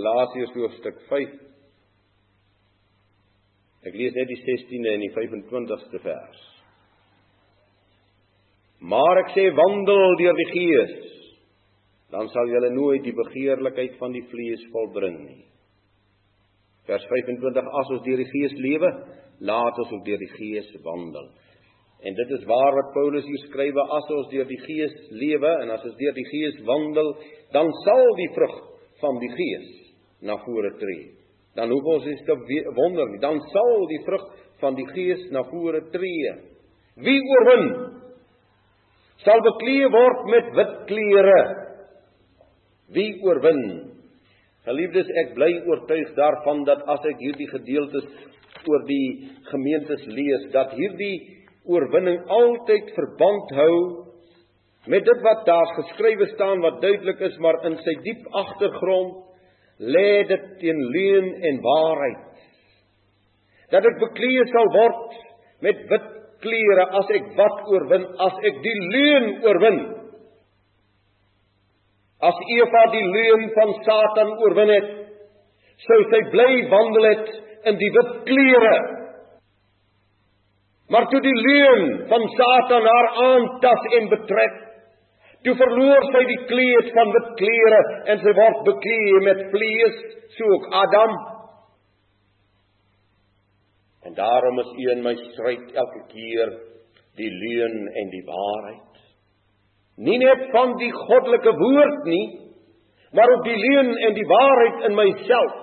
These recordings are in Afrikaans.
Galasiërs hoofstuk 5. Ek lees net die 16de en die 25ste vers. Maar ek sê wandel deur die Gees, dan sal julle nooit die begeerlikheid van die vlees volbring nie. Vers 25: As ons deur die Gees lewe, laat ons ook deur die Gees wandel. En dit is waar wat Paulus hier skryf, as ons deur die Gees lewe en as ons deur die Gees wandel, dan sal die vrug van die Gees na vore tree. Dan hoef ons nie te wonder nie, dan sal die vrug van die Gees na vore tree. Wie oorwin sal beklee word met wit klere. Wie oorwin? Geliefdes, ek bly oortuig daarvan dat as ek hierdie gedeeltes oor die gemeentes lees, dat hierdie oorwinning altyd verband hou met dit wat daar geskrywe staan wat duidelik is, maar in sy diep agtergrond lê dit teen leuen en waarheid. Dat ek bekleed sal word met wit klere as ek wat oorwin, as ek die leuen oorwin. As Eva die leuen van Satan oorwin het, sou sy bly wandel het in die wit klere. Maar toe die leuen van Satan haar aantas en betrek, Toe verloor sy die kleed van wit klere en sy word beklee met vlees, so ook Adam. En daarom is u in my stryd elke keer die leuen en die waarheid. Nie net van die goddelike woord nie, maar ook die leuen en die waarheid in myself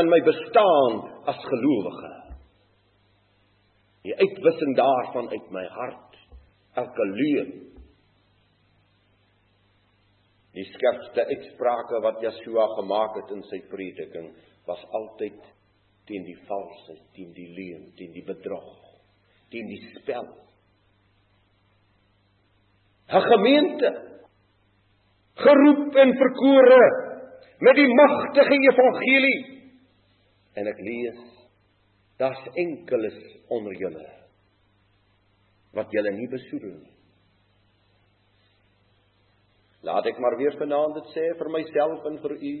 in my bestaan as gelowige. Die uitwissing daarvan uit my hart, elke leuen Die skerpste uitsprake wat Yeshua gemaak het in sy prediking was altyd teen die valsheid, teen die leuen, teen die bedrog, teen die spel. 'n Gemeente geroep en verkore met die magtige evangelie. En ek lees daar's enkeles onder julle wat julle nie besoedel nie. Laat ek maar weer vanaand dit sê vir myself en vir u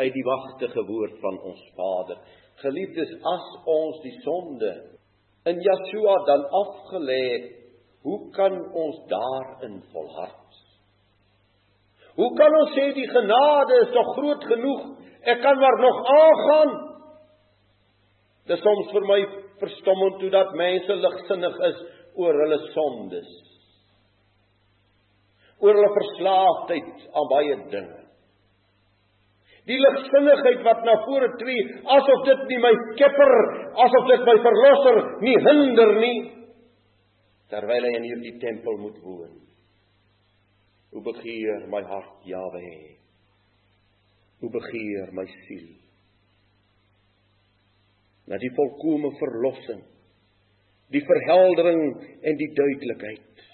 uit die wagtige woord van ons Vader. Geliefdes, as ons die sonde in Yeshua dan afgelê hoe kan ons daarin volhard? Hoe kan ons sê die genade is nog groot genoeg? Ek kan maar nog aangaan. Dit is soms vir my verstommend toe dat mense ligsinnig is oor hulle sondes oor hulle verslaafdheid aan baie dinge. Die ligsinnigheid wat na vore tree, asof dit nie my skepper, asof dit my verlosser nie hinder nie, terwyl hy in hierdie tempel moet woon. Hoe begeer my hart Jawe. Hoe begeer my siel. Na die volkomme verlossing, die verheldering en die duidelikheid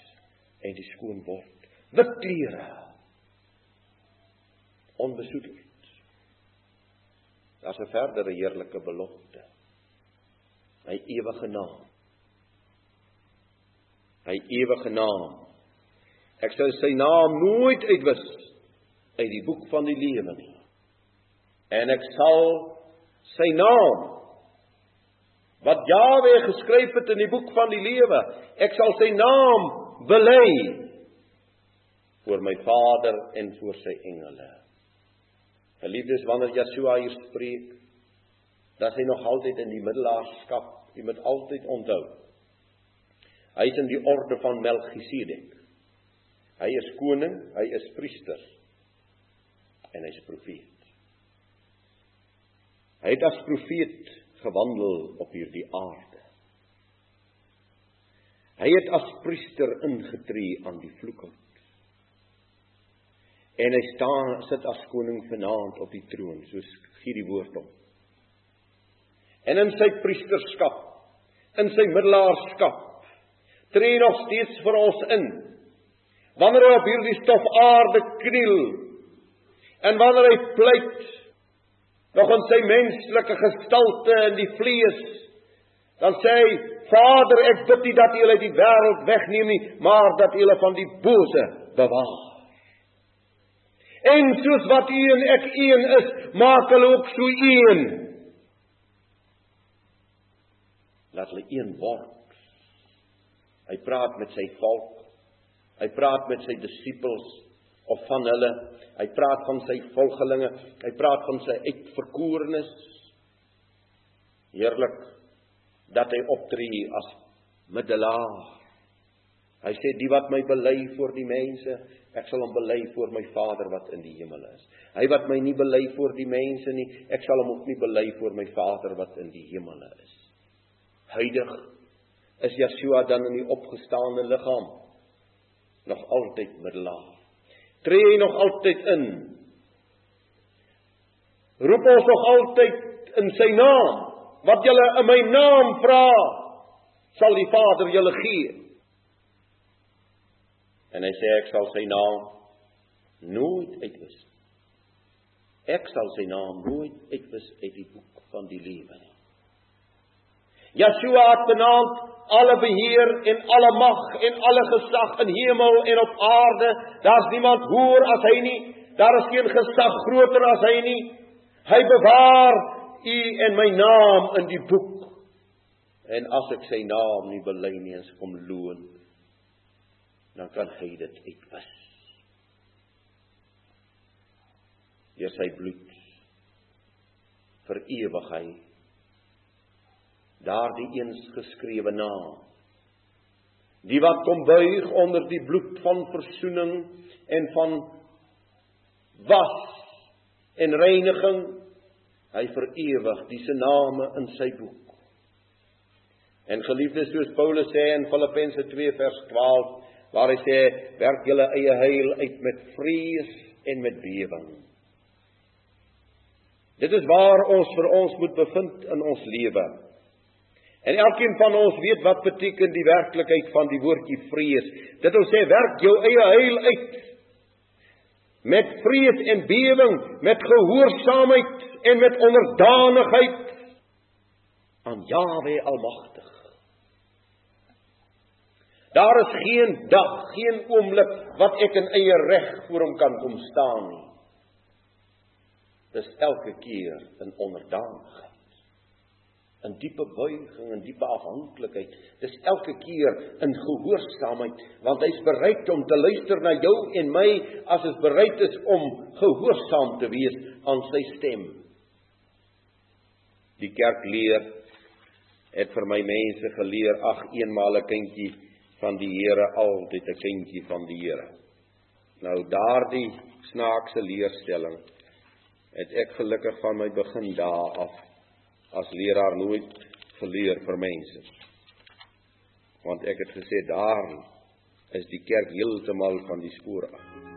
en die skoon word wit klere. Onbesoedeld daar's 'n verdere heerlike belofte. Hy ewige naam. Hy ewige naam. Ek sou sy naam nooit uitwis uit die boek van die lewe nie. En ek sal sy naam wat Jawe geskryf het in die boek van die lewe ek sal sy naam bely voor my Vader en voor sy engele. Geliefdes, wanneer Yeshua hier spreek, dat hy nog altyd in die middelaarskap, jy moet altyd onthou. Hy is in die orde van Melchisedek. Hy is koning, hy is priester en hy is profeet. Hy het as profeet gewandel op hierdie aarde. Hy het as priester ingetree aan die vloekhout en hy staan sit as koning vanaand op die troon soos gee die woord hom. En in sy priesterskap in sy middelaarskap tree nog steeds vir ons in. Wanneer hy op hierdie stof aarde kniel en wanneer hy pleit nog in sy menslike gestalte in die vlees dan sê hy Vader ek bid U dat U hulle die wêreld wegneem nie maar dat U hulle van die bose bewaar En soos wat U en ek een is, maak hulle ook so een. Laat hulle een word. Hy praat met sy volk. Hy praat met sy disippels of van hulle. Hy praat van sy volgelinge. Hy praat van sy uitverkorenes. Heerlik dat hy optree as middelaar. Hy sê die wat my bely voor die mense, ek sal hom bely voor my Vader wat in die hemel is. Hy wat my nie bely voor die mense nie, ek sal hom ook nie bely voor my Vader wat in die hemel is. Huidig is Yeshua dan in die opgestaane liggaam nog altyd middelaar. Tree hy nog altyd in? Roep ons nog altyd in sy naam? Wat julle in my naam vra, sal die Vader julle gee. En hy sê ek sal sy naam nooit uitwis. Ek sal sy naam nooit uitwis uit die boek van die lewe nie. Yeshua het benaamd alle beheer en alle mag en alle gesag in hemel en op aarde. Daar's niemand hoër as hy nie. Daar is geen gesag groter as hy nie. Hy bewaar u en my naam in die boek. En as ek sy naam nie bely nie, as ek hom loon, dan kan hy dit uitwis. Deur sy bloed vir ewig hy daardie eens geskrewe naam die wat kom buig onder die bloed van verzoening en van was en reiniging hy vir ewig diese name in sy boek en geliefdes soos Paulus sê in Filippense 2 vers 12 waar hy sê werk julle eie heil uit met vrees en met bewering. Dit is waar ons vir ons moet bevind in ons lewe. En elkeen van ons weet wat beteken die werklikheid van die woordjie vrees. Dit wil sê werk jou eie heil uit met vrees en bewering, met gehoorsaamheid en met onderdanigheid aan Jahwe Almagtig. Daar is geen dag, geen oomblik wat ek in eie reg voor hom kan kom staan nie. Dis elke keer in onderdanigheid. In diepe buiging en diepe afhanklikheid. Dis elke keer in gehoorsaamheid, want hy's bereid om te luister na jou en my as ons bereid is om gehoorsaam te wees aan sy stem. Die kerk leer het vir my mense geleer, ag eenmal 'n kindjie van die Here altyd 'n kindjie van die Here. Nou daardie snaakse leerstelling het ek gelukkig van my begin daar af as leraar nooit geleer vir mense. Want ek het gesê daar is die kerk heeltemal van die spoor af.